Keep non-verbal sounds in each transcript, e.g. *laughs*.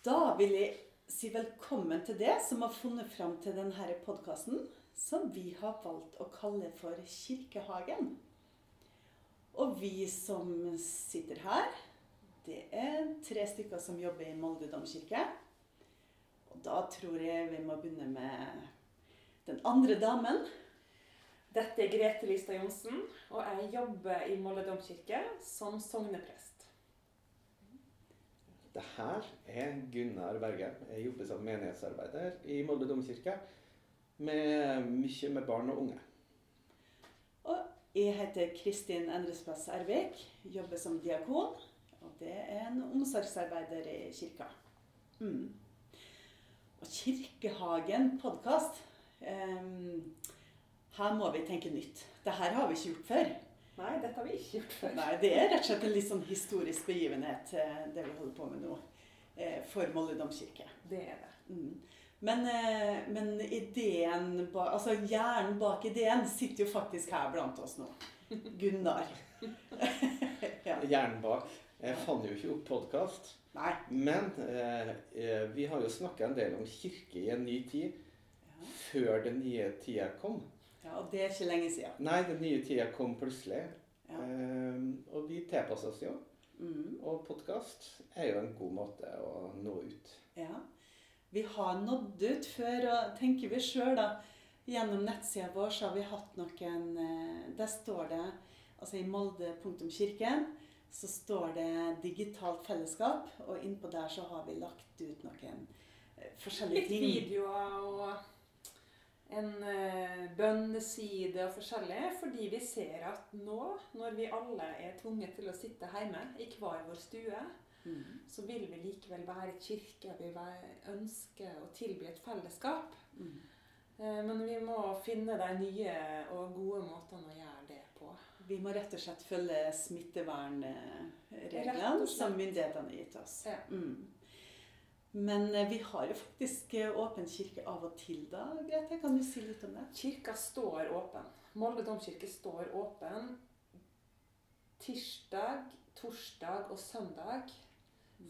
Da vil jeg si velkommen til deg som har funnet fram til denne podkasten, som vi har valgt å kalle for Kirkehagen. Og vi som sitter her, det er tre stykker som jobber i Molde domkirke. Og da tror jeg vi må begynne med den andre damen. Dette er Grete Lystad Johnsen, og jeg jobber i Molde domkirke som sogneprest. Det her er Gunnar Berge. Jeg jobber som menighetsarbeider i Molde domkirke. Med mye med barn og unge. Og jeg heter Kristin Endresplass Ervik, jobber som diakon. Og det er en omsorgsarbeider i kirka. Mm. Og Kirkehagen podkast Her må vi tenke nytt. Det her har vi ikke gjort før. Nei, dette har vi ikke gjort før. Nei, Det er rett og slett en litt sånn historisk begivenhet, eh, det vi holder på med nå. eh, For Molde domkirke. Det er det. Mm. Men, eh, men ideen altså hjernen bak ideen sitter jo faktisk her blant oss nå. Gunnar. *laughs* ja. Hjernen bak. Jeg fant jo ikke opp podkast. Men eh, eh, vi har jo snakka en del om kirke i en ny tid. Ja. Før den nye tida kom. Ja, Og det er ikke lenge siden. Nei, den nye tida kom plutselig. Ja. Um, og vi tilpasser oss jo. Mm. Og podkast er jo en god måte å nå ut. Ja. Vi har nådd ut før, og tenker vi sjøl, da. Gjennom nettsida vår så har vi hatt noen eh, Der står det Altså i molde.kirken så står det 'digitalt fellesskap', og innpå der så har vi lagt ut noen forskjellige forskjellige Litt ting. videoer og en uh, bønneside og forskjellig. Fordi vi ser at nå, når vi alle er tvunget til å sitte hjemme i hver vår stue, Mm. så vil vi likevel være kirke. Vi ønsker å tilby et fellesskap. Mm. Eh, Men vi må finne de nye og gode måtene å gjøre det på. Vi må rett og slett følge smittevernreglene som myndighetene har gitt oss. Ja. Mm. Men eh, vi har jo faktisk eh, åpen kirke av og til, da, Grete. Kan du si litt om det? Kirka står åpen. Molde domkirke står åpen tirsdag, torsdag og søndag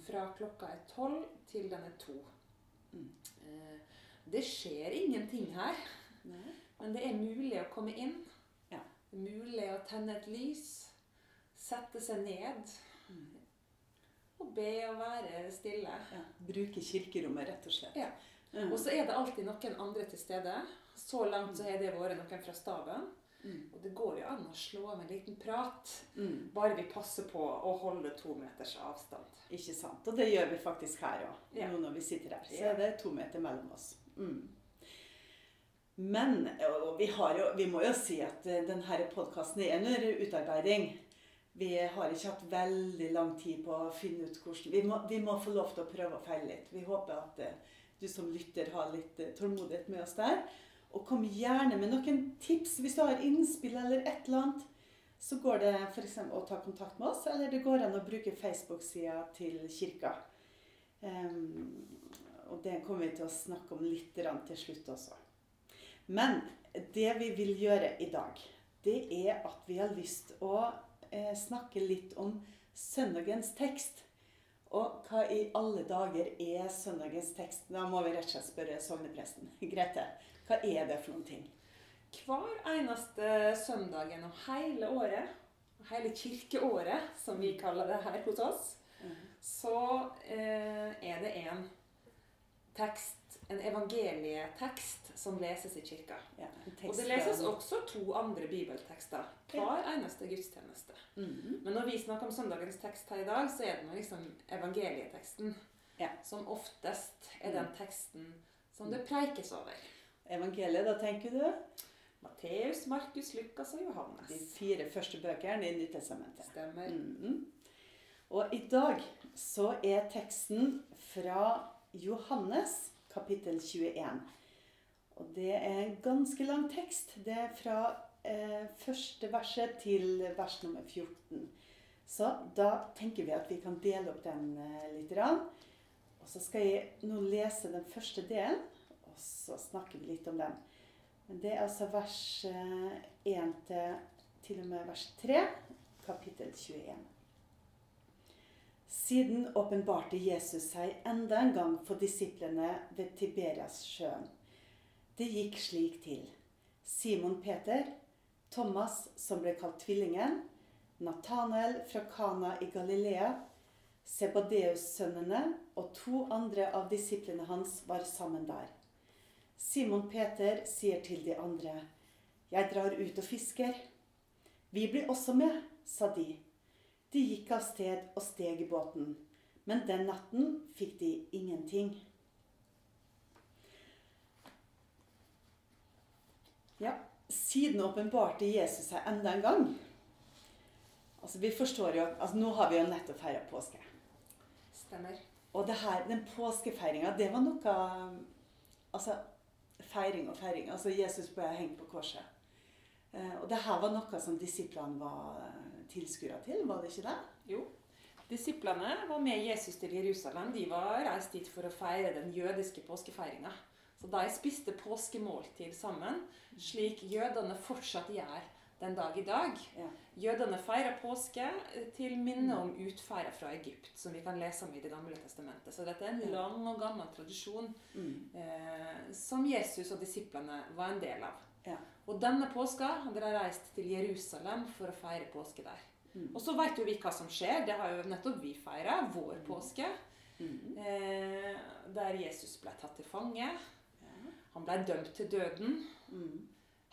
fra klokka er tolv til den er to. Mm. Eh, Det skjer ingenting her, Nei. men det er mulig å komme inn. Ja. Det mulig å tenne et lys, sette seg ned Mm. Og be og være stille. Ja. Bruke kirkerommet, rett og slett. Ja. Mm. Og så er det alltid noen andre til stede. Så langt så har det vært noen fra staben. Mm. Og det går jo an å slå av en liten prat, Mm. bare vi passer på å holde to meters avstand. Ikke sant. Og det gjør vi faktisk her òg, Ja. nå når vi sitter her. Så er det to meter mellom oss. Mm. Men og vi, har jo, vi må jo si at eh, denne podkasten er under utarbeiding. Vi har ikke hatt veldig lang tid på å finne ut hvordan Vi må, vi må få lov til å prøve og feile litt. Vi håper at uh, du som lytter har litt uh, tålmodighet med oss der. Og kom gjerne med noen tips hvis du har innspill eller et eller annet. Så går det f.eks. å ta kontakt med oss, eller det går an å bruke Facebook-sida til kirka. Um, og det kommer vi til å snakke om litt til slutt også. Men det vi vil gjøre i dag, det er at vi har lyst å eh, snakke litt om søndagens tekst. Og hva i alle dager er søndagens tekst? Da må vi rett og slett spørre sognepresten. *laughs* Grete, hva er det for noen ting? Hver eneste søndag gjennom hele året, hele kirkeåret, som vi kaller det her hos oss, så eh, er det en tekst, en evangelietekst, som leses i kirka. Ja, Og det leses også to andre bibeltekster hver eneste gudstjeneste. Mhm. Men når vi snakker om søndagens tekst her i dag, så er det nå liksom evangelieteksten. Ja. Som oftest er den teksten som det preikes over. Evangeliet, da tenker du? Matteus, Markus, Lukas og Johannes. De fire første bøkene i Nyttestamentet. Stemmer. Mhm. Og i dag så er teksten fra Johannes kapittel 21. Og det er en ganske lang tekst. Det er fra eh, første verset til vers nummer 14. Så da tenker vi at vi kan dele opp den eh, litt. Rann. Og så skal jeg nå lese den første delen, og så snakker vi litt om den. Men det er altså vers eh, 1 til til og med vers 3, kapittel 21. Siden åpenbarte Jesus seg enda en gang for disiplene ved Tiberias-sjøen. Det gikk slik til. Simon Peter, Thomas, som ble kalt Tvillingen, Nathanael fra Kana i Galilea, Sebadeus-sønnene og to andre av disiplene hans var sammen der. Simon Peter sier til de andre, 'Jeg drar ut og fisker.' 'Vi blir også med', sa de. De gikk av sted og steg i båten, men den natten fikk de ingenting. Ja, siden åpenbarte Jesus seg enda en gang. Altså, vi forstår jo, altså Nå har vi jo nettopp feira påske. Stemmer. Og det her, den påskefeiringa, det var noe Altså, feiring og feiring. Altså, Jesus ble hengt på korset. Eh, og det her var noe som disiplene var tilskuere til, var det ikke det? Jo. Disiplene var med Jesus til Jerusalem. De var reist dit for å feire den jødiske påskefeiringa. Så de spiste påskemåltid sammen, slik jødene fortsatt gjør den dag i dag. Ja. Jødene feirer påske til minne om utferda fra Egypt, som vi kan lese om i Det gamle testamentet. Så dette er en lang og gammel tradisjon Mm. eh, som Jesus og disiplene var en del av. Ja. Og denne påska hadde de reist til Jerusalem for å feire påske der. Mm. Og så vet jo vi hva som skjer. Det har jo nettopp vi feira, vår påske. Mm. Eh, der Jesus ble tatt til fange. Ja. Han ble dømt til døden. Mm.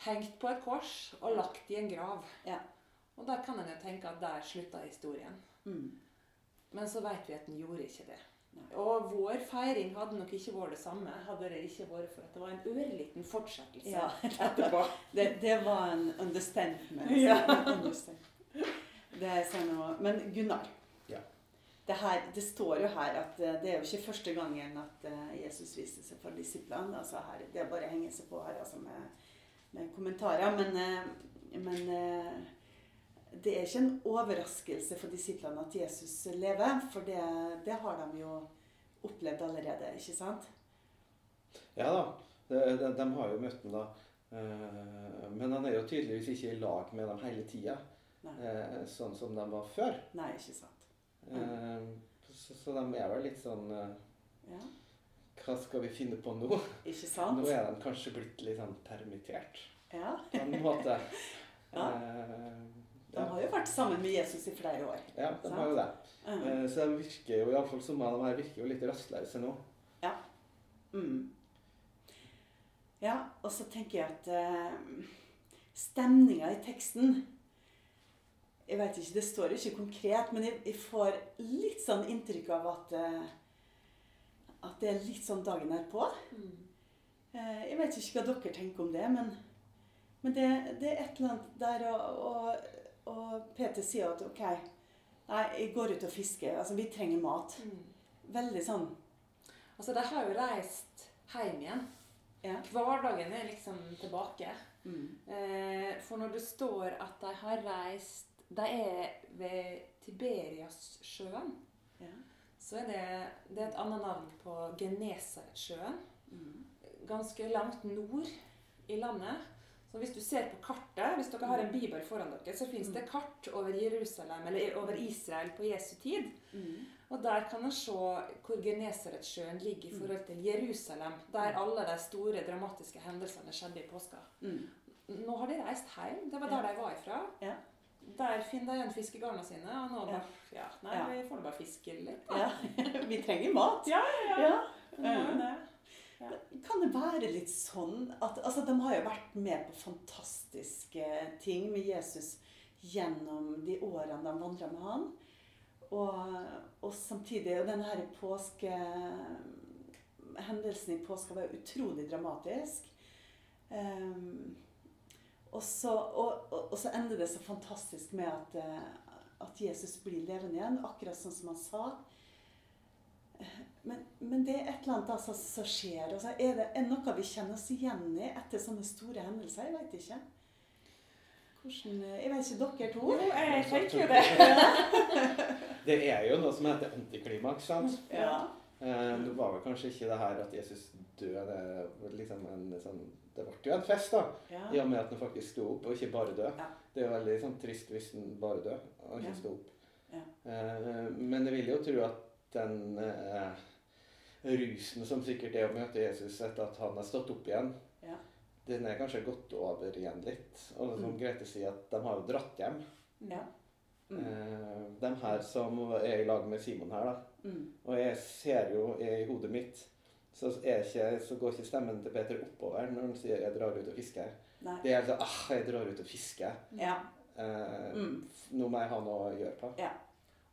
Hengt på et kors og lagt i en grav. Ja. Og da kan en jo tenke at der slutta historien. Mm. Men så vet vi at den gjorde ikke det. Og vår feiring hadde nok ikke vært det samme hadde det ikke vært for at det var en ørliten fortsettelse Ja. *laughs* etterpå. Det, det var en understandment. Ja. *laughs* Understand. Det er sånn å- Men Gunnar. Ja. Det, her, det står jo her at eh, det er jo ikke første gangen at eh, Jesus viste seg for disiplene. Altså her, det er bare å henge seg på her altså med, med kommentarer. Men, eh, men det er ikke en overraskelse for disiplene at Jesus lever. For det, det har de jo opplevd allerede, ikke sant? Ja da, de, de, de har jo møtt ham da. Eh, Men han er jo tydeligvis ikke i lag med dem hele tida, eh, sånn som de var før. Nei, ikke sant. Eh, Så, så de er vel litt sånn Ja, Hva skal vi finne på nå? ikke sant? Nå er de kanskje blitt litt sånn permittert, Ja. på en måte. *laughs* Ja. Eh, De har jo vært sammen med Jesus i flere år. Ja, de har jo det. Uh -huh. Så de virker jo, iallfall som av dem her, virker jo litt rastløse nå. Mm. Ja, og så tenker jeg at uh, stemninga i teksten Jeg vet ikke, Det står jo ikke konkret, men jeg, jeg får litt sånn inntrykk av at uh, at det er litt sånn dagen er på. Mm. Eh, jeg vet ikke hva dere tenker om det, men, men det, det er et eller annet der og, og, Peter sier at OK, nei, jeg går ut og fisker. Altså, vi trenger mat. Mm. Veldig sånn Altså, de har jo reist hjem igjen. Ja. Hverdagen er liksom tilbake. mm, Eh, for når det står at de har reist De er ved Tiberiassjøen, ja. så er det, det er et annet navn på Genesaretsjøen. Mm. Ganske langt nord i landet. Så hvis du ser på kartet, hvis dere har en bibel foran dere, så fins det kart over Jerusalem, eller over Israel på Jesu tid. Mm. Og der kan en se hvor Genesaretsjøen ligger i forhold til Jerusalem, der alle de store dramatiske hendelsene skjedde i påska. Mm. Nå har de reist hjem. Det var der de var ifra. Ja. Der finner de igjen fiskegarna sine. Og nå bare, ja, nei, Ja. vi får nå bare fiske litt. da. Ja. *laughs* Vi trenger mat. Ja, ja, Ja. Vi Kan det være litt sånn at Altså, de har jo vært med på fantastiske ting med Jesus gjennom de årene de vandra med han. Og, og samtidig Og denne her påske Hendelsen i påska var utrolig dramatisk. Um, og, så, og, og så ender det så fantastisk med at, eh, at Jesus blir levende igjen, akkurat sånn som han sa. Men, det er et eller annet altså, som skjer. Altså, er det er noe vi kjenner oss igjen i etter sånne store hendelser? Jeg vet ikke. Hvordan, jeg vet ikke dere to. Jo, jeg tenker jo det. *laughs* Det er jo noe som heter antiklimaks. sant? Ja. Eh, Det var vel kanskje ikke det her at Jesus døde det, liksom en sånn, det ble jo en fest, da. Ja. I og med at han faktisk sto opp, og ikke bare død. Ja. Det er jo veldig sånn trist hvis han bare døde og ikke Ja. sto opp. Ja. Eh, men jeg vil jo tro at den eh, rusen som sikkert er å møte Jesus etter at han har stått opp igjen, Ja. den er kanskje gått over igjen litt. Og som Mm. Grete sier, at de har jo dratt hjem. Ja. Mm. Eh, de her som er i lag med Simon her, da. Mm. Og jeg ser jo i hodet mitt så, ikke, så går ikke stemmen til Peter oppover når han sier 'jeg drar ut og fisker'. Nei. Det er altså ah, 'jeg drar ut og fisker'. Ja. Eh, Mm. Nå må jeg ha noe å gjøre på.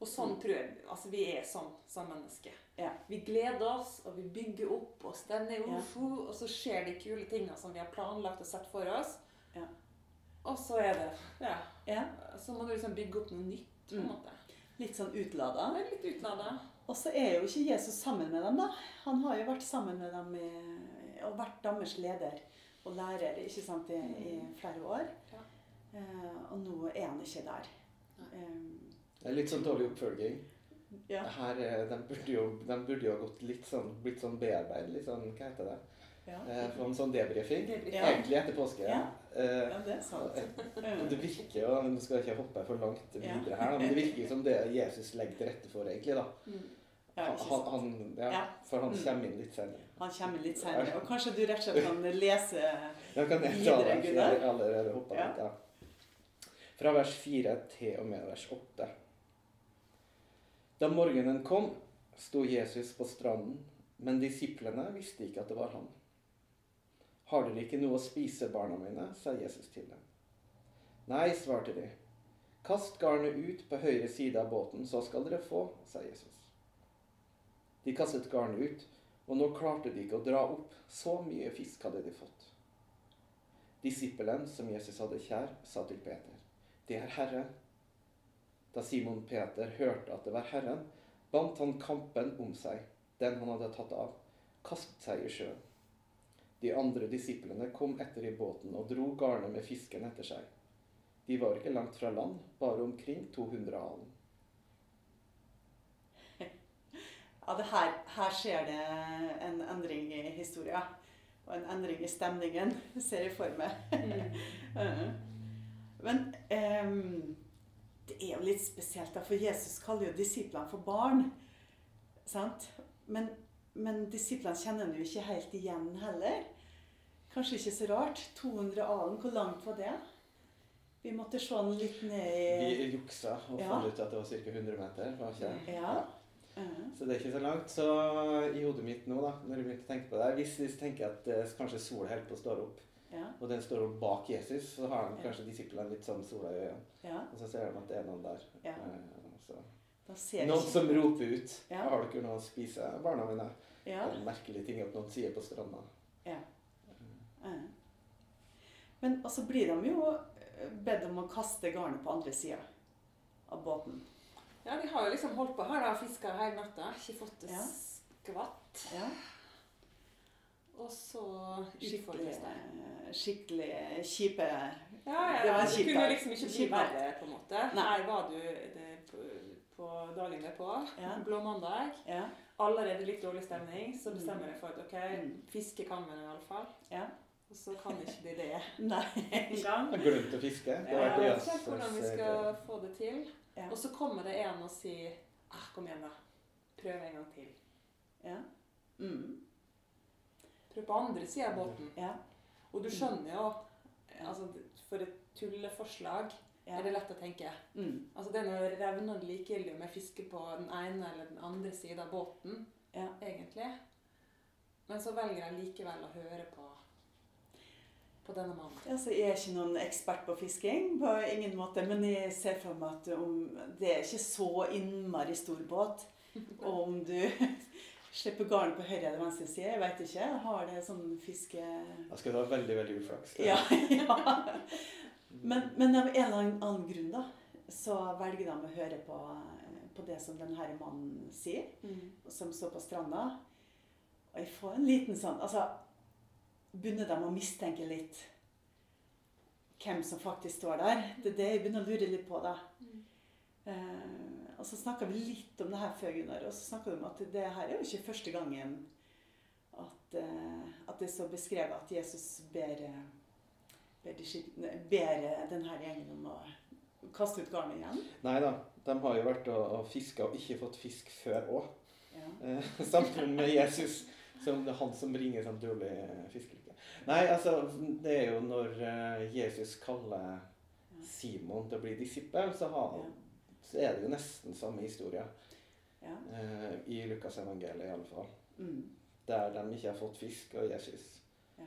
Og sånn tror jeg Altså, vi er sånn som mennesker. Ja. Vi gleder oss, og vi bygger opp oss denne Ja. ufo, og så skjer de kule tingene som vi har planlagt og sett for oss. Ja. Og så er det Ja. ja. Så må du liksom bygge opp noe nytt, på en Mm. måte. Litt sånn utlada. Litt utlada. Og så er jo ikke Jesus sammen med dem, da. Han har jo vært sammen med dem i, og vært deres leder og lærer ikke sant, i, i flere år. Ja. Eh, og nå er han ikke der. Eh, Det er litt sånn dårlig oppfølging. Ja. Her, er- de, burde jo, de burde jo ha gått litt sånn, blitt sånn bearbeid, litt sånn, hva heter det? Ja. Eh, få en sånn debriefing. Ja. Egentlig etter påske. Ja. Eh, ja, det er sant. Eh, det virker jo, Nå skal ikke hoppe for langt videre her, men det virker som det Jesus legger til rette for, egentlig. da. Mm. Han, han, ja. For han Mm. kommer inn litt senere. Han kommer litt senere. Og kanskje du rett og slett kan lese jeg kan jeg ta Videre, det, Gunnar. jeg allerede hoppa Ja. litt. Ja. Fra vers 4 til og med vers 8. Da morgenen kom, sto Jesus på stranden, men disiplene visste ikke at det var han. Har dere ikke noe å spise, barna mine? sa Jesus til dem. Nei, svarte de. Kast garnet ut på høyre side av båten, så skal dere få, sa Jesus. De kastet garnet ut, og nå klarte de ikke å dra opp. Så mye fisk hadde de fått. Disippelen som Jesus hadde kjær, sa til Peter, 'Det er Herren.' Da Simon Peter hørte at det var Herren, bandt han kampen om seg, den han hadde tatt av, kastet seg i sjøen. De andre disiplene kom etter i båten og dro garnet med fisken etter seg. De var ikke langt fra land, bare omkring 200 alen. *laughs* Ja, det her, her skjer det en endring i historia. Og en endring i stemningen, *laughs* ser jeg for meg. Eh, *laughs* Men ehm, det er jo litt spesielt, da, for Jesus kaller jo disiplene for barn. Sant? Men, men disiplene kjenner han jo ikke helt igjen heller. Kanskje ikke så rart. 200 alen, hvor langt var det? Vi måtte se den litt ned i Vi juksa og Ja. fant ut at det var ca. 100 meter. var ikke det? Ja. Eh, Så det er ikke så langt. Så i hodet mitt nå, da, når jeg begynte å tenke på det Hvis vi tenker at eh, kanskje sola holder på å stå opp, Ja. og den står bak Jesus, så har han Ja. kanskje disiplene litt sånn sola i øynene. ja. Og så ser de at det er noen der. Ja. Eh, Så. Da ser Noen ikke- som roper ut Ja. 'Har dere noe å spise, barna mine?' ja. Det er en merkelig ting at noen sier på stranda. Ja. Men så så blir de jo eh, bedt om å kaste garnet på andre sida av båten. Ja, de har jo liksom holdt på her og fiska hele natta. Ikke fått det Ja. skvatt. Ja. Og så utfordres det. skikkelig kjipe Ja, ja, Det var det kunne liksom ikke bli verre, på en måte. Nei. Her var du det, på, på dagen derpå, Ja. blå mandag. Ja. Allerede litt dårlig stemning, så Mm. bestemmer jeg for at ok, Mm. fiske kan vi i alle fall. ja. Og så kan ikke de det *laughs* engang. Jeg har glemt å fiske. Det Ja, var jeg det vet ikke hvordan vi skal få det til. Ja. Og så kommer det en og sier ah, kom igjen, da. Prøv en gang til. Ja. Mm. Prøv på andre sida av båten. Ja. Og du skjønner jo altså, For et tulleforslag Ja. er det lett å tenke. Mm. Altså, det er noe revnende likegyldig om jeg fisker på den ene eller den andre sida av båten, Ja. egentlig. Men så velger jeg likevel å høre på, på denne mannen. Altså, jeg er ikke noen ekspert på fisking, på ingen måte, men jeg ser for meg at om, det er ikke så innmari stor båt. *laughs* Og om du slipper garn på høyre eller venstre side, jeg vet ikke. Har det sånn fiske... Da skal du ha veldig, veldig uflaks. Ja, *laughs* ja. Men, men av en eller annen grunn da, så velger de å høre på, på det som denne mannen sier, som står på stranda. Og jeg får en liten sånn Altså, begynner de å mistenke litt hvem som faktisk står der? Det er det jeg begynner å lure litt på, da. Eh, og så snakka vi litt om det her før, Gunnar, og så snakka vi om at det her er jo ikke første gangen at, eh, at det er så beskrevet at Jesus ber, eh, ber, de ber eh, denne gjengen om å kaste ut garnet igjen? Nei da, de har jo vært og, og fiska og ikke fått fisk før òg. Ja. *laughs* Sammen med Jesus, som det er han som bringer sånn dårlig fiskelykke. Nei, altså, det er jo når Jesus kaller Simon til å bli disippel, så, har, Ja. Så er det jo nesten samme historie. Ja. Eh, I Lukasevangeliet iallfall. Mm. Der de ikke har fått fisk, og Jesus Ja.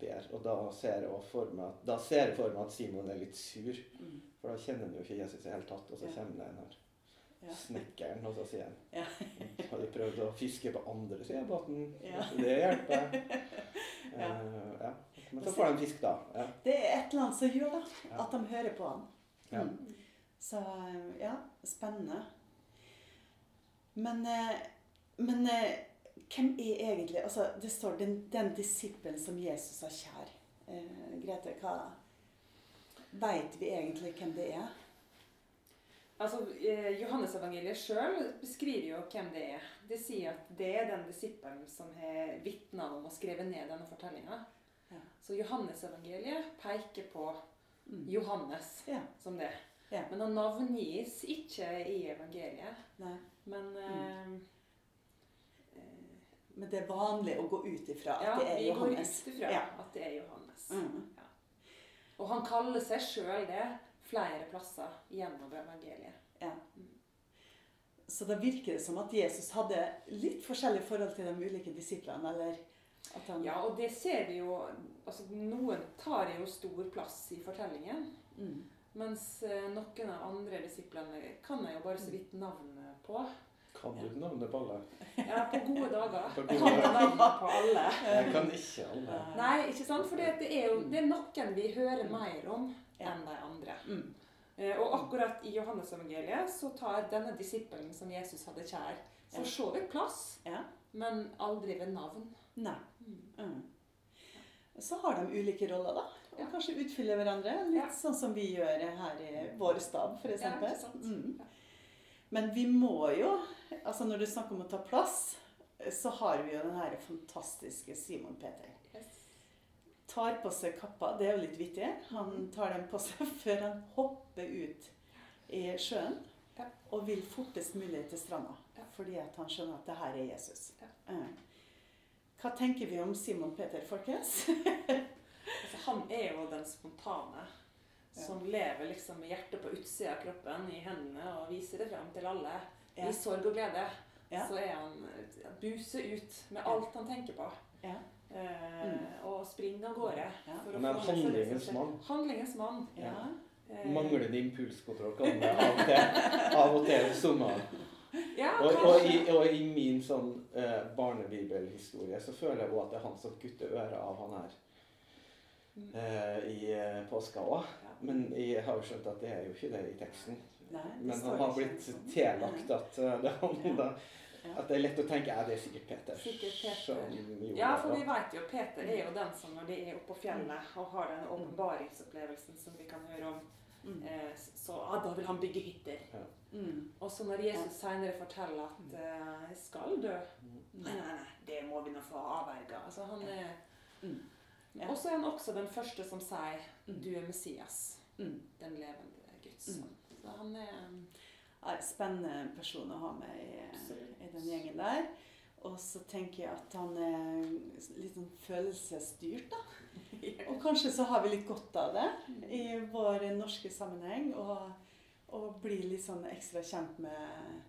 ber. Og da ser jeg for meg at, da ser jeg for meg at Simon er litt sur. Mm. For da kjenner han jo ikke Jesus i det hele tatt. Og så Ja. kommer det en her Ja. snekkeren, og så sier han Ja. Har du prøvd å fiske på andre sida av båten? Ja. Det hjelper? *laughs* Ja. Uh, ja. Men så får de fisk, da. Ja. Det er et eller annet som gjør Ja. at de hører på han. Ja. Mm. Så ja, spennende. Men, eh, men eh, hvem er egentlig altså, Det står den, den disippelen som Jesus har kjær. Eh, Grete, hva Veit vi egentlig hvem det er? Altså, eh, Johannesevangeliet sjøl beskriver jo hvem det er. Det sier at det er den disippelen som har vitna om og skrevet ned denne fortellinga. Ja. Så Johannesevangeliet peker på Mm. Johannes Ja. som det. Ja. Men han navngis ikke i evangeliet. Nei. Men mm. eh, Men det er vanlig å gå ut ifra at ja, det er Johannes. ut ifra Ja. at det er Johannes. Mm. Og han kaller seg sjøl det flere plasser gjennom evangeliet. Ja. Så da virker det som at Jesus hadde litt forskjellig forhold til de ulike disiplene, eller Ja, og det ser vi jo altså Noen tar jo stor plass i fortellingen. mm. Mens eh, noen av andre disiplene kan jeg jo bare så vidt navnet på. Kan du navnet på alle? Ja, på gode dager På kan gode jeg navnet på alle. Jeg kan ikke alle. Nei, ikke sant? For det er jo det er noen vi hører mer om enn de andre. Mm. Eh, Og akkurat i Johannes-evangeliet så tar denne disippelen som Jesus hadde kjær, for så vidt plass, Ja. men aldri ved navn. Nei. Mm. Mm. Så har de ulike roller, da. Og kanskje utfylle hverandre. Litt sånn som vi gjør her i vår stab, f.eks. Ja. Mm. Men vi må jo altså Når du snakker om å ta plass, så har vi jo den her fantastiske Simon Peter. Yes. Tar på seg kappa. Det er jo litt vittig. Han tar den på seg *laughs* før han hopper ut i sjøen. Ja. Og vil fortest mulig til stranda. Ja. Fordi han skjønner at det her er Jesus. Ja. Mm. Hva tenker vi om Simon Peter, folkens? *laughs* Altså, han er jo den spontane Ja. som lever liksom med hjertet på utsida av kroppen, i hendene, og viser det frem til alle. Ja. I sorg og glede Ja. så er han eh, buser ut med alt han tenker på. Ja. Eh, Og springer av gårde. Ja. Han er handlingens mann. Handlingens mann. Ja. Eh, Manglende impulskontroll kan man av og til, av og til summe. Ja, Og, og, i, og i min sånn eh, barnebibelhistorie så føler jeg også at det er han som kutter øret av han her Mm. Eh, i eh, påska òg. Ja. Men jeg har jo skjønt at det er jo ikke det i teksten. Nei, det Men han har blitt sånn. tillagt at eh, det Ja. At det er lett å tenke at det er sikkert Peter. Sikkert Peter. Ja, for vi vet jo Peter er jo den som når de er oppe på fjellet og har den åpenbaringsopplevelsen som vi kan høre om, Mm. eh, så ah, da vil han bygge hytter. Mm. Og så når Jesus senere forteller at jeg skal dø Mm. Nei, nei, nei, det må vi nå få avverga. Altså, han er Mm. Ja. Og så er han også den første som sier Mm. 'du er Messias', Mm. den levende Guds Mm. sønn. Så han er Ja, spennende person å ha med i, i den gjengen der. Og så tenker jeg at han er litt sånn følelsesstyrt, da. *laughs* *laughs* Og kanskje så har vi litt godt av det i vår norske sammenheng. Og, og bli litt sånn ekstra kjent med,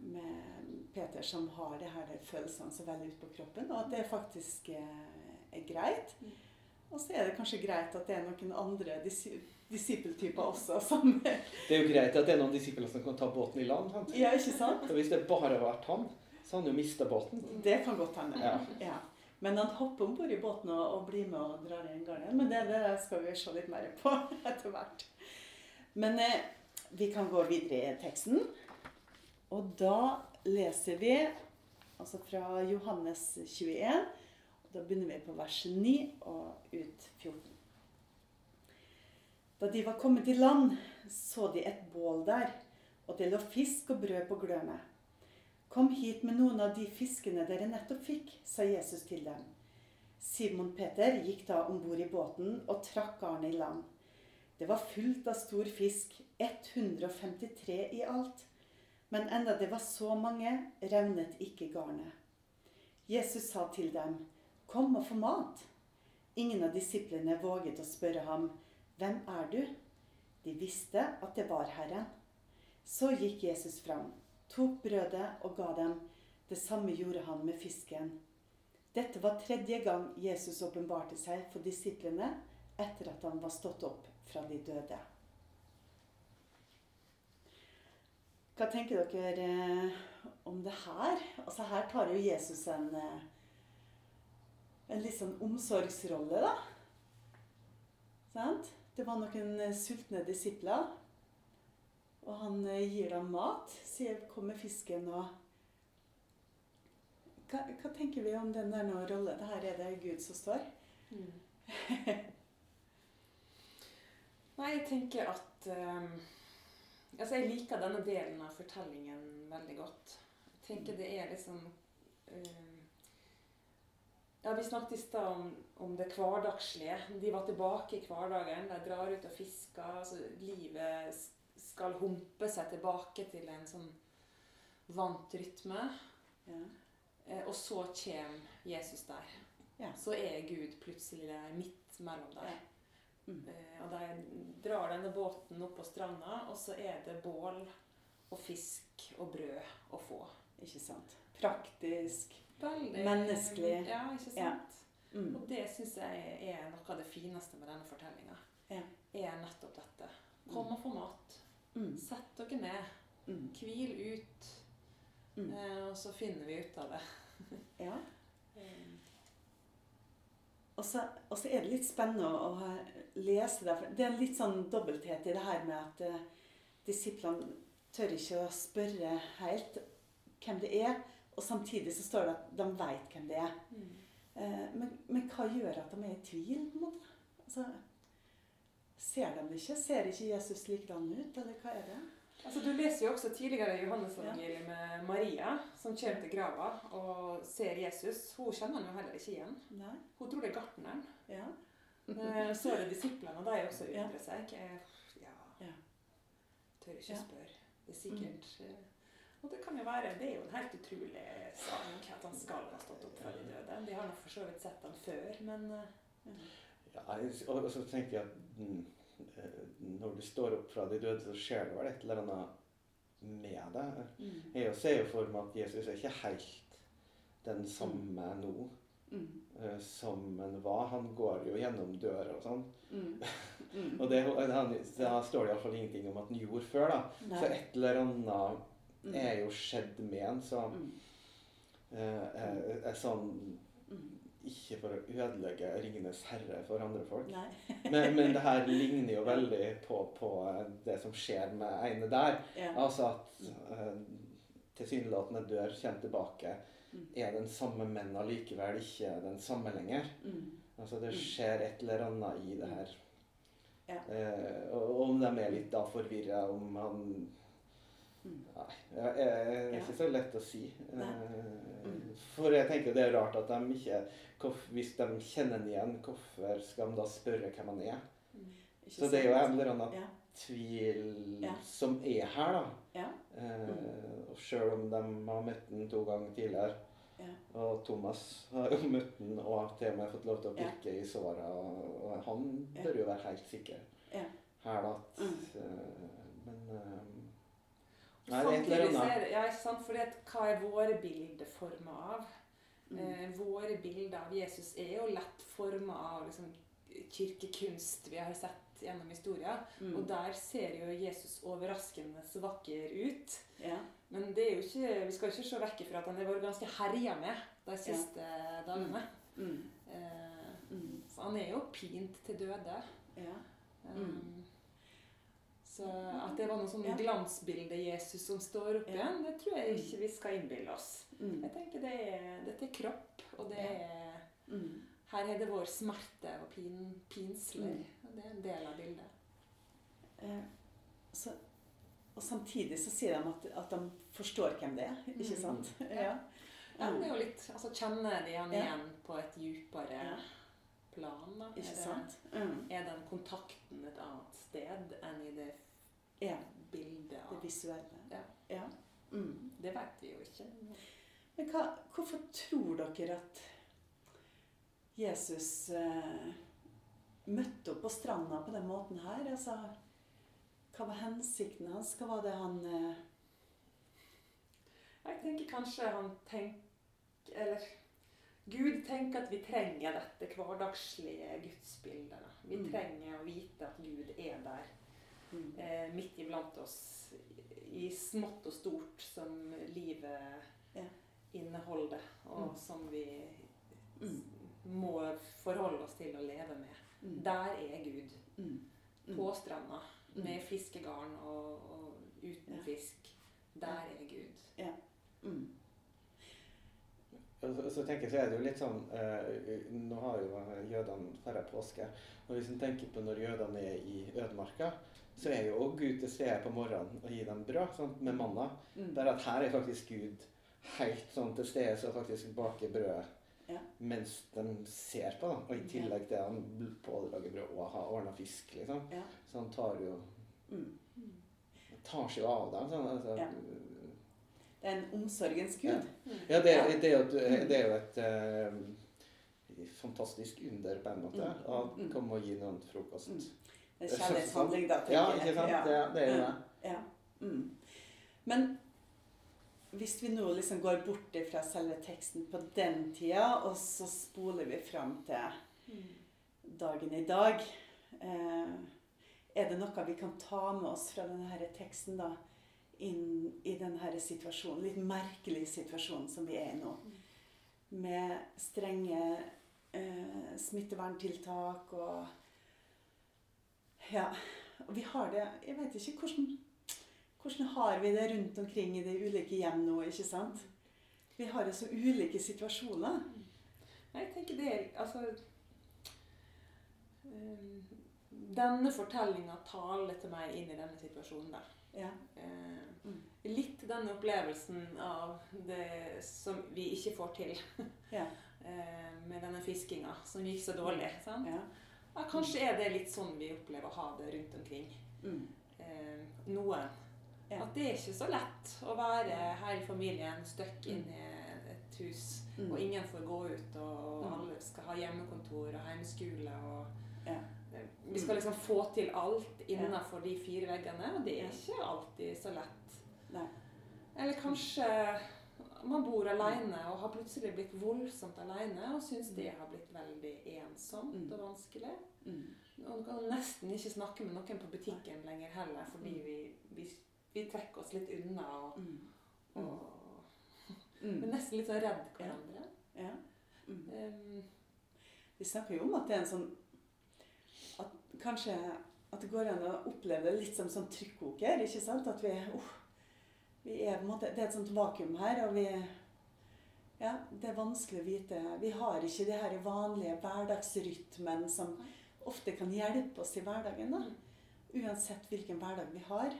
med Peter som har det her de følelsene så veldig ut på kroppen. Og at det faktisk er, er greit. Og så er det kanskje greit at det er noen andre disi disippeltyper også som Det er jo greit at det er noen disipler som kan ta båten i land. Sant? Ja, ikke sant? Så hvis det bare hadde vært han, så hadde han jo mista båten. Det kan godt hende. Ja. Ja. Men han hopper om bord i båten og, og blir med og drar i en garn. Men det, det skal vi se litt mer på *laughs* etter hvert. Men eh, vi kan gå videre i teksten. Og da leser vi altså fra Johannes 21. Da begynner vi på vers 9 og ut 14. Da de var kommet i land, så de et bål der, og det lå fisk og brød på glømet. Kom hit med noen av de fiskene dere nettopp fikk, sa Jesus til dem. Simon Peter gikk da om bord i båten og trakk garnet i land. Det var fullt av stor fisk, 153 i alt. Men enda det var så mange, revnet ikke garnet. Jesus sa til dem, 'Kom og få mat.' Ingen av disiplene våget å spørre ham, 'Hvem er du?' De visste at det var Herren. Så gikk Jesus fram, tok brødet og ga dem. Det samme gjorde han med fisken. Dette var tredje gang Jesus åpenbarte seg for disiplene etter at han var stått opp fra de døde. Hva tenker dere eh, om det her? Altså Her tar jo Jesus en, eh, en litt sånn omsorgsrolle, da. Sant? Det var noen eh, sultne disipler. Og han gir dem mat. Sier 'kom med fisken' og hva, hva, tenker vi om den der nå rolle? Det her er det Gud som står. Mm. Nei, jeg tenker at um Altså, jeg liker denne delen av fortellingen veldig godt. Jeg tenker det er liksom uh, Ja, Vi snakket i stad om, om, det hverdagslige. De var tilbake i hverdagen. De drar ut og fisker. altså Livet skal humpe seg tilbake til en sånn vant rytme. Ja. Eh, og så kommer Jesus der. Ja. Så er Gud plutselig midt mellom der. Ja. Mm. Eh, og de drar denne båten opp på stranda, og så er det bål og fisk og brød å få. Ikke sant. Praktisk. Veldig, menneskelig. Ja, ikke sant. Ja. Mm. Og det syns jeg er noe av det fineste med denne fortellinga. Ja. Er nettopp dette. Kom og få mat. Mm. Sett dere ned. Mm. Hvil ut. Mm. Eh, og så finner vi ut av det. *laughs* ja. Og så, og så, er det litt spennende å, lese det. Det er en litt sånn dobbelthet i det her med at uh, disiplene tør ikke å spørre helt hvem det er. Og samtidig så står det at de veit hvem det er. Mm. Uh, men, men, hva gjør at de er i tvil? på en måte? Altså, ser de ikke? Ser ikke Jesus likedan ut, eller hva er det? Altså, du leser jo også tidligere i Johannes-evangeliet med Maria, som kommer til grava og ser Jesus. Hun kjenner han jo heller ikke igjen. Nei. Hun tror det er gartneren. Ja. Eh, så er det disiplene, og de også undrer seg. Ja, ja. Tør ikke spørre. Det er sikkert mm. Eh, og det kan jo være, det er jo en helt utrolig sak at han skal ha stått opp fra de døde. De har nå for så vidt sett han før, men uh, Ja, og så tenker jeg at mm, Eh, når du står opp fra de døde, så skjer det vel et eller annet med deg. Mm. Jeg ser jo for meg at Jesus er ikke helt den samme mm. nå mm. uh, som han var. Han går jo gjennom døra og sånn. Mm. *laughs* mm. og det, han, da står det iallfall ingenting om at han gjorde før. da. Nei. Så et eller annet mm. Er jo skjedd med en, Så eh, er, er sånn ikke for å ødelegge 'Ringenes herre' for andre folk. *laughs* men, men, det her ligner jo veldig på, på det som skjer med ene der. Ja. Altså at eh, tilsynelatende dør, kommer tilbake, mm. er den samme, men allikevel ikke den samme lenger. Mm. Altså det mm. skjer et eller annet i det her. Ja. Eh, og om de er litt da forvirra, om han mm. Nei, det er ikke så lett å si. Uh, for jeg tenker det er rart at de ikke hvis de kjenner han igjen, hvorfor skal de da spørre hvem han er? Mm. Så det er jo en eller annen tvil som er her, da. Eh, og Sjøl om de har møtt den to ganger tidligere. Og Thomas har jo møtt den og har til og med fått lov til å pirke i såra. Og, han bør jo være helt sikker her, da. Mm. uh, men Nei. Ja, ikke sant? Fordi at, hva er våre bilder forma av? Mm. Eh, våre bilder av Jesus er jo lett forma av liksom, kirkekunst vi har sett gjennom historien. Mm. Og der ser jo Jesus overraskende så vakker ut. Ja. Men det er jo ikke, vi skal ikke se vekk fra at han har vært ganske herja med de siste ja. dagene. Mm. mm. Eh, mm. så han er jo pint til døde. Ja. Um, at det var noe sånn glansbilde Jesus som står oppe igjen, det tror jeg ikke vi skal innbille oss. Mm. Jeg tenker det er, Dette er kropp, og det er mm. Her er det vår smerte og pin, pinsler. Mm. Og det er en del av bildet. Eh, så, og samtidig så sier de at, at, de forstår hvem det er, ikke mm. sant? Ja. ja. det er jo litt altså Kjenner de han igjen på et djupere ja. plan? da? Ikke er, sant? Mm. er den kontakten et annet sted enn i det Ja. bildet Det visuelle. Ja. ja. Mm. Det vet vi jo ikke. Men hva, hvorfor tror dere at Jesus eh, møtte opp på stranda på den måten her? Altså, hva var hensikten hans? Hva var det han eh, Jeg tenker kanskje han tenker Eller Gud tenker at vi trenger dette hverdagslige gudsbildet. Vi Mm. trenger å vite at Gud er der eh, midt iblant oss i smått og stort som livet Ja. inneholder, og Mm. som vi Mm. må forholde oss til å leve med. mm, Der er Gud. mm, mm, På stranda. Mm. Med fiskegarn og, og uten Ja. fisk. Der er Gud. mm, så, så tenker jeg så er det jo litt sånn eh, Nå har jo jødene færre påske. Og hvis en tenker på når jødene er i ødemarka, så er jo Gud til stede på morgenen og gir dem brød sånn, med manna. mm. Det er at her er faktisk Gud helt sånn til stede, som faktisk baker brødet Ja. mens de ser på. da. Og i tillegg til at han pålager brød og har ordna fisk, liksom. Ja. Så han tar jo Mm. tar seg jo av dem. Sånn, altså, Ja. Det er en omsorgens gud. Ja, det, det, er jo et, eh, fantastisk under, på en måte. Mm, Å mm. komme og gi noen frokost. Mm. Er kjærlighetshandling, da. tenker Ja, ikke sant? Ja. Det, det er jo det. Ja. Mm. Men hvis vi nå liksom går bort fra selve teksten på den tida, og så spoler vi fram til dagen i dag eh, Er det noe vi kan ta med oss fra denne teksten da, inn i denne situasjonen, litt merkelige situasjonen som vi er i nå? Med strenge eh, smitteverntiltak og Ja. Og vi har det Jeg vet ikke hvordan hvordan har vi det rundt omkring i de ulike hjem nå, ikke sant? Vi har jo så ulike situasjoner. Nei, Jeg tenker det er Altså um, Denne fortellinga taler til meg inn i denne situasjonen der. Ja. Eh, Mm. litt den opplevelsen av det som vi ikke får til Ja. *laughs* eh, med denne fiskinga som gikk så dårlig. Sant? ja. Ja, kanskje er det litt sånn vi opplever å ha det rundt omkring. Mm. Eh, noen. Ja. At det er ikke så lett å være her i familien støkk inn i et hus, Mm. og ingen får gå ut, og Mm. alle skal ha hjemmekontor og hjemmeskole. og Ja. eh, Vi skal liksom få til alt innenfor de fire veggene, og det er ikke alltid så lett. Nei. Eller kanskje man bor alene og har plutselig blitt voldsomt alene og syns det har blitt veldig ensomt Mm. og vanskelig. Mm. Og kan nesten ikke snakke med noen på butikken lenger heller, fordi vi, vi, vi trekker oss litt unna og, Mm. og *laughs* Vi er Mm. nesten litt sånn redd hverandre. Ja. Mm. Um, Vi snakker jo om at det er en sånn at Kanskje at det går an å oppleve det litt som sånn trykkoker. ikke sant? At vi, uff, vi er måte, Det er et sånt vakuum her, og vi Ja, det er vanskelig å vite. Vi har ikke de her vanlige hverdagsrytmen som ofte kan hjelpe oss i hverdagen. da. Uansett hvilken hverdag vi har.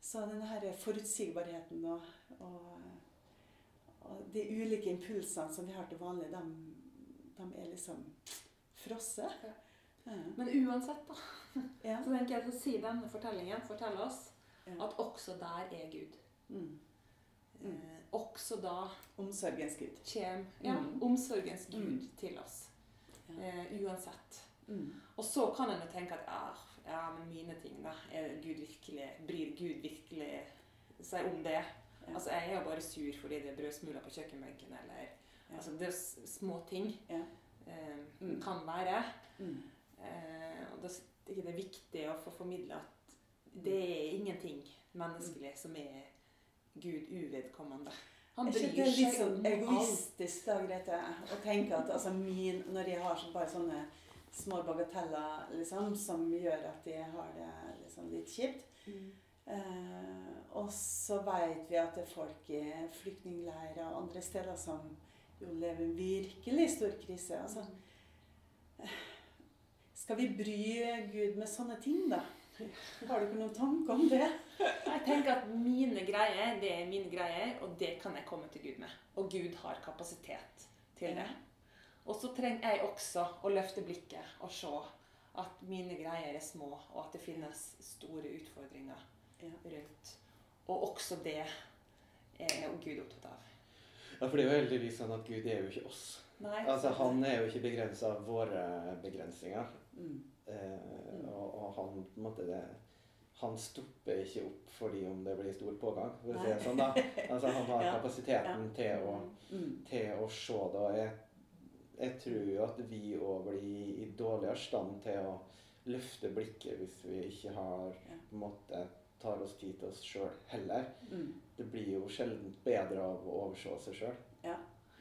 Så denne her forutsigbarheten og, og, og de ulike impulsene som vi har til vanlig, de, de er liksom frosset. Ja. Men uansett, da, Ja. så tenker jeg så å si denne fortellingen forteller oss at også der er Gud. Mm. Mm. Eh, også da Omsorgens gud. Kjem, ja, Mm. omsorgens Gud til oss. Eh, uansett. Mm. Og så kan en jo tenke at ja, ja, men mine ting, da. Gud virkelig, bryr Gud virkelig seg om det? Ja. Altså, jeg er jo bare sur fordi det er brødsmuler på kjøkkenbenken, eller Ja. Altså, det er små ting. Ja. Eh, Mm. kan være. Mm. Eh, og da er det viktig å få formidle at det er ingenting menneskelig som er Gud uvedkommende. Han bryr det litt seg sånn egoistisk, da, Grete? Å tenke at altså, min, når jeg har bare sånne små bagateller liksom, som gjør at jeg har det liksom, litt kjipt Mm. eh, Og så vet vi at det er folk i flyktningleirer og andre steder som jo lever virkelig stor krise. Altså, skal vi bry Gud med sånne ting, da? Har du ikke noen tanke om det? *laughs* Jeg tenker at mine greier, det er mine greier, og det kan jeg komme til Gud med. Og Gud har kapasitet til det. Og så trenger jeg også å løfte blikket og se at mine greier er små, og at det finnes store utfordringer rundt. Og også det er jo Gud opptatt av. Ja, for det er jo heldigvis sånn at Gud er jo ikke oss. Nei. Altså, Han er jo ikke begrensa av våre begrensninger. Mm. Eh, og, og han på en måte det, Han stopper ikke opp fordi om det blir stor pågang. For å si det sånn da. Altså, han har *laughs* Ja. kapasiteten til, å, Mm. til å se det. Og jeg, jeg tror jo at vi òg blir i dårligere stand til å løfte blikket hvis vi ikke har Ja. på en måte tar oss tid til oss sjøl heller. Mm. Det blir jo sjelden bedre av å overse seg sjøl.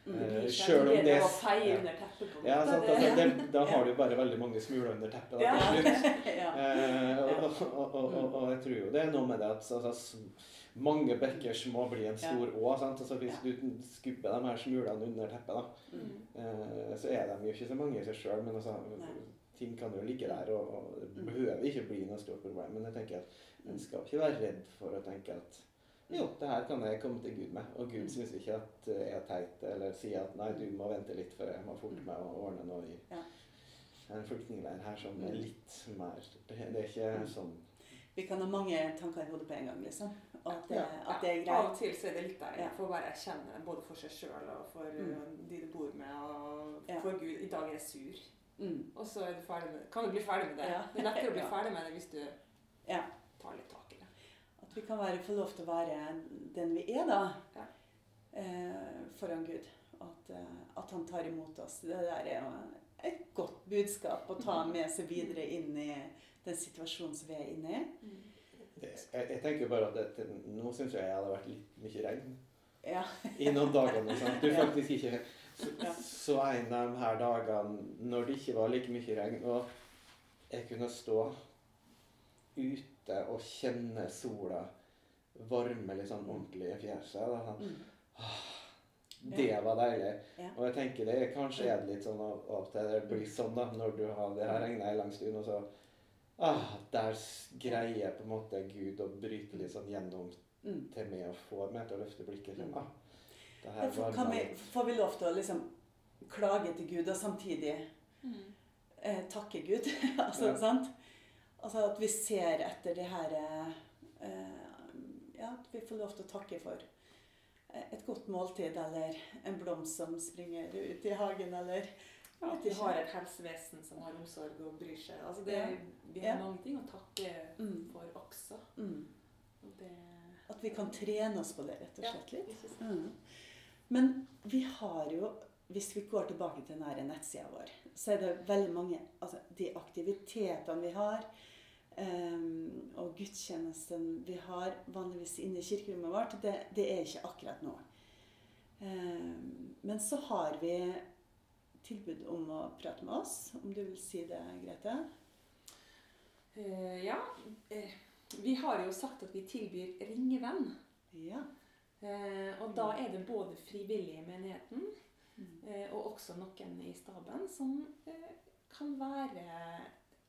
Mm. Eh, selv om det- å ja. under teppet Ja, sant, altså, det, da har du *laughs* bare veldig mange smuler under teppet. Da, Ja. til slutt. *laughs* ja. Eh, og, og, og, og, og jeg tror jo det er noe med det at altså, mange bekker små blir en stor å. Altså, hvis du skubber de her smulene under teppet, da, Mm. eh, så er de jo ikke så mange i seg sjøl. Men altså, ting kan jo ligge der, og, og det Mm. behøver ikke bli noe stort problem. Men jeg tenker at en skal ikke være redd for å tenke at jo, det her kan jeg komme til Gud med. Og Gud Mm. syns ikke at jeg er teit, eller sier at nei, du må vente litt, for jeg må forte meg å ordne noe i Ja. en flyktningleir her som er litt mer Det, det er ikke Mm. sånn Vi kan ha mange tanker i hodet på en gang, liksom. Og at det, Ja. at det er greit. Av og til så er det litt deilig Ja. for å bare erkjenne det, både for seg sjøl og for Mm. uh, de du bor med, og Ja. for Gud. I dag er jeg sur. Mm. Og så er du ferdig med det. kan du bli ferdig med det. Ja. Det er lettere å bli *laughs* ferdig med det hvis du Ja. tar litt tak vi kan være, få lov til å være den vi er, da. Ja. Eh, foran Gud. At, eh, at han tar imot oss. Det der er jo et godt budskap å ta med seg videre inn i den situasjonen som vi er inne i. det, jeg, jeg tenker bare at det, det, Nå syns jeg jeg hadde vært litt mye regn Ja. *laughs* i noen dager. Du faktisk ikke så, så en av de her dagene når det ikke var like mye regn, og jeg kunne stå ute og kjenne sola varme litt sånn ordentlig i fjeset. Da, sånn, Mm. Det var deilig. Ja. Og jeg tenker det er kanskje er det litt sånn av og til det blir sånn da, når du har det her regna en lang stund, og så ah, Der greier på en måte Gud å bryte litt sånn gjennom Mm. til meg og få meg til å løfte blikket. Sånn, Mm. ah, det her varmer kan vi, får vi lov til å liksom klage til Gud og samtidig eh, takke Gud. *laughs* altså, Ja. sant? Altså at vi ser etter det her eh, Ja, at vi får lov til å takke for et godt måltid, eller en blomst som springer ut i hagen, eller Ja, at vi har et helsevesen som har omsorg og bryr seg. Altså det, Vi har Ja. mange ting å takke Mm. for også. mm, det At vi kan trene oss på det, rett og Ja, slett litt. sant. Mm. Men vi har jo, hvis vi går tilbake til denne nettsida vår, så er det veldig mange Altså de aktivitetene vi har, um, og gudstjenesten vi har vanligvis inne i kirkerommet vårt, det, det er ikke akkurat nå. Um, men så har vi tilbud om å prate med oss, om du vil si det, Grete? Uh, ja. Vi har jo sagt at vi tilbyr ringevenn. Ja. Uh, og da er det både frivillige i menigheten. Eh, og også noen i staben som eh, kan være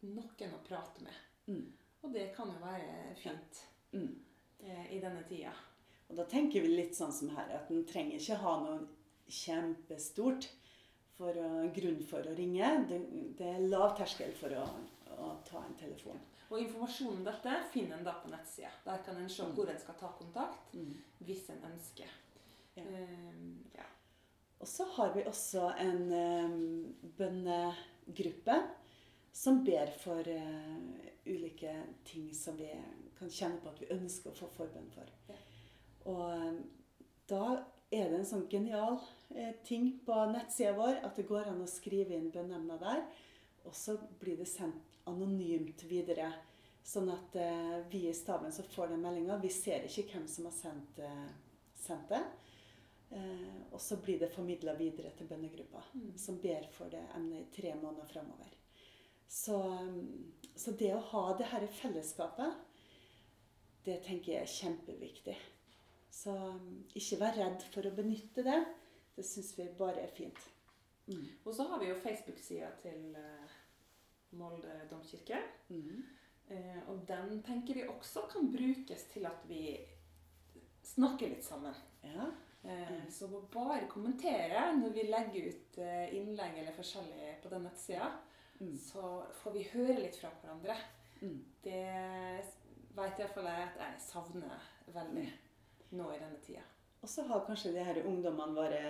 noen å prate med. Mm. Og det kan jo være fint Mm. eh, i denne tida. Og da tenker vi litt sånn som her, at en trenger ikke ha noe kjempestort for å, grunn for å ringe. Det, det er lav terskel for å, å ta en telefon. Og informasjon om dette finner en da på nettsida. Der kan en se Mm. hvor en skal ta kontakt Mm. hvis en ønsker. Ja. Eh, ja. Og så har vi også en um, bønnegruppe som ber for eh, ulike ting som vi kan kjenne på at vi ønsker å få forbønn for. Ja. Og eh, da er det en sånn genial eh, ting på nettsida vår at det går an å skrive inn bønneemna der. Og så blir det sendt anonymt videre. Sånn at eh, vi i staben som får den meldinga. Vi ser ikke hvem som har sendt, sendt det. Eh, og så blir det formidla videre til bønnegruppa, Mm. som ber for det emnet i tre måneder framover. Så, um, så det å ha det dette fellesskapet, det tenker jeg er kjempeviktig. Så um, ikke vær redd for å benytte det. Det syns vi bare er fint. Mm. Og så har vi jo Facebook-sida til eh, Molde domkirke. Mm. Eh, og den tenker vi også kan brukes til at vi snakker litt sammen. Ja. Eh, Mm. Så bare kommentere når vi legger ut eh, innlegg eller forskjellig på den nettsida. Mm. så får vi høre litt fra hverandre. Mm. Det vet iallfall jeg at jeg savner veldig nå i denne tida. Og så har kanskje de her ungdommene våre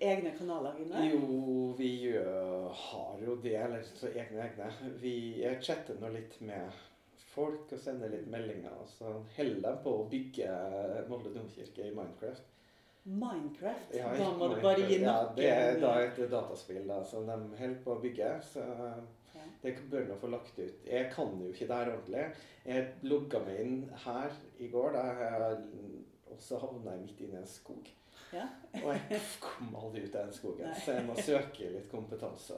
egne kanaler, Gunnar? Jo, vi har jo det. Eller så egne egne. Vi chatter nå litt med folk og sender litt meldinger. Og så holder de på å bygge Molde domkirke i Minecraft. Minecraft? Ja, da må du bare gi Ja, det er da et dataspill da, som de holder på å bygge. Så Ja. det bør nå få lagt ut. Jeg kan jo ikke det her ordentlig. Jeg logga meg inn her i går, da og så havna jeg midt inne i en skog. Ja. Og jeg kom aldri ut av den skogen, Nei. så jeg må søke litt kompetanse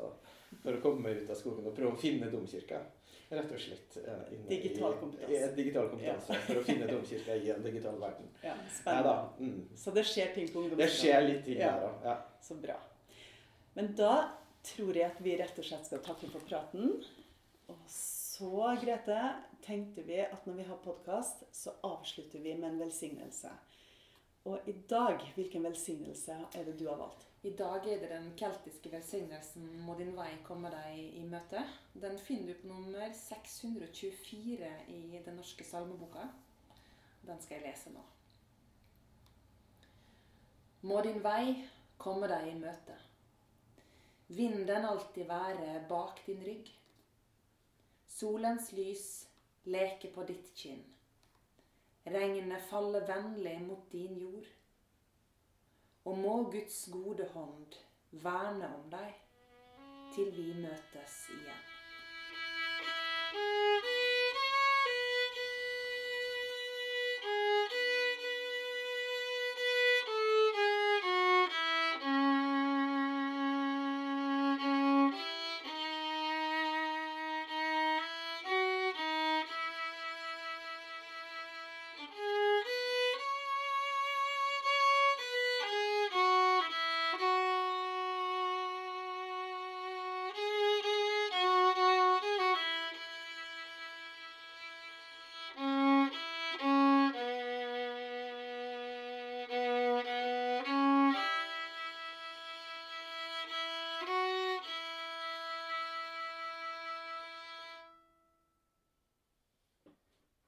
for å komme meg ut av skogen og prøve å finne domkirka. Rett og slett. eh, Digital kompetanse. i- digital kompetanse For å finne domkirka i en digital verden. *laughs* Ja, spennende. Mm. Så det skjer ting på Det skjer litt ting Ja. der òg. Ja. Så bra. Men da tror jeg at vi rett og slett skal takke for praten. Og så, Grete, tenkte vi at når vi har podkast, så avslutter vi med en velsignelse. Og i dag, hvilken velsignelse er det du har valgt? I dag er det den keltiske velsignelsen 'Må din vei komme deg i møte'. Den finner du på nummer 624 i Den norske salmeboka. Den skal jeg lese nå. Må din vei komme deg i møte. Vinden alltid være bak din rygg. Solens lys leke på ditt kinn. Regnet faller vennlig mot din jord. Og må Guds gode hånd verne om deg til vi møtes igjen.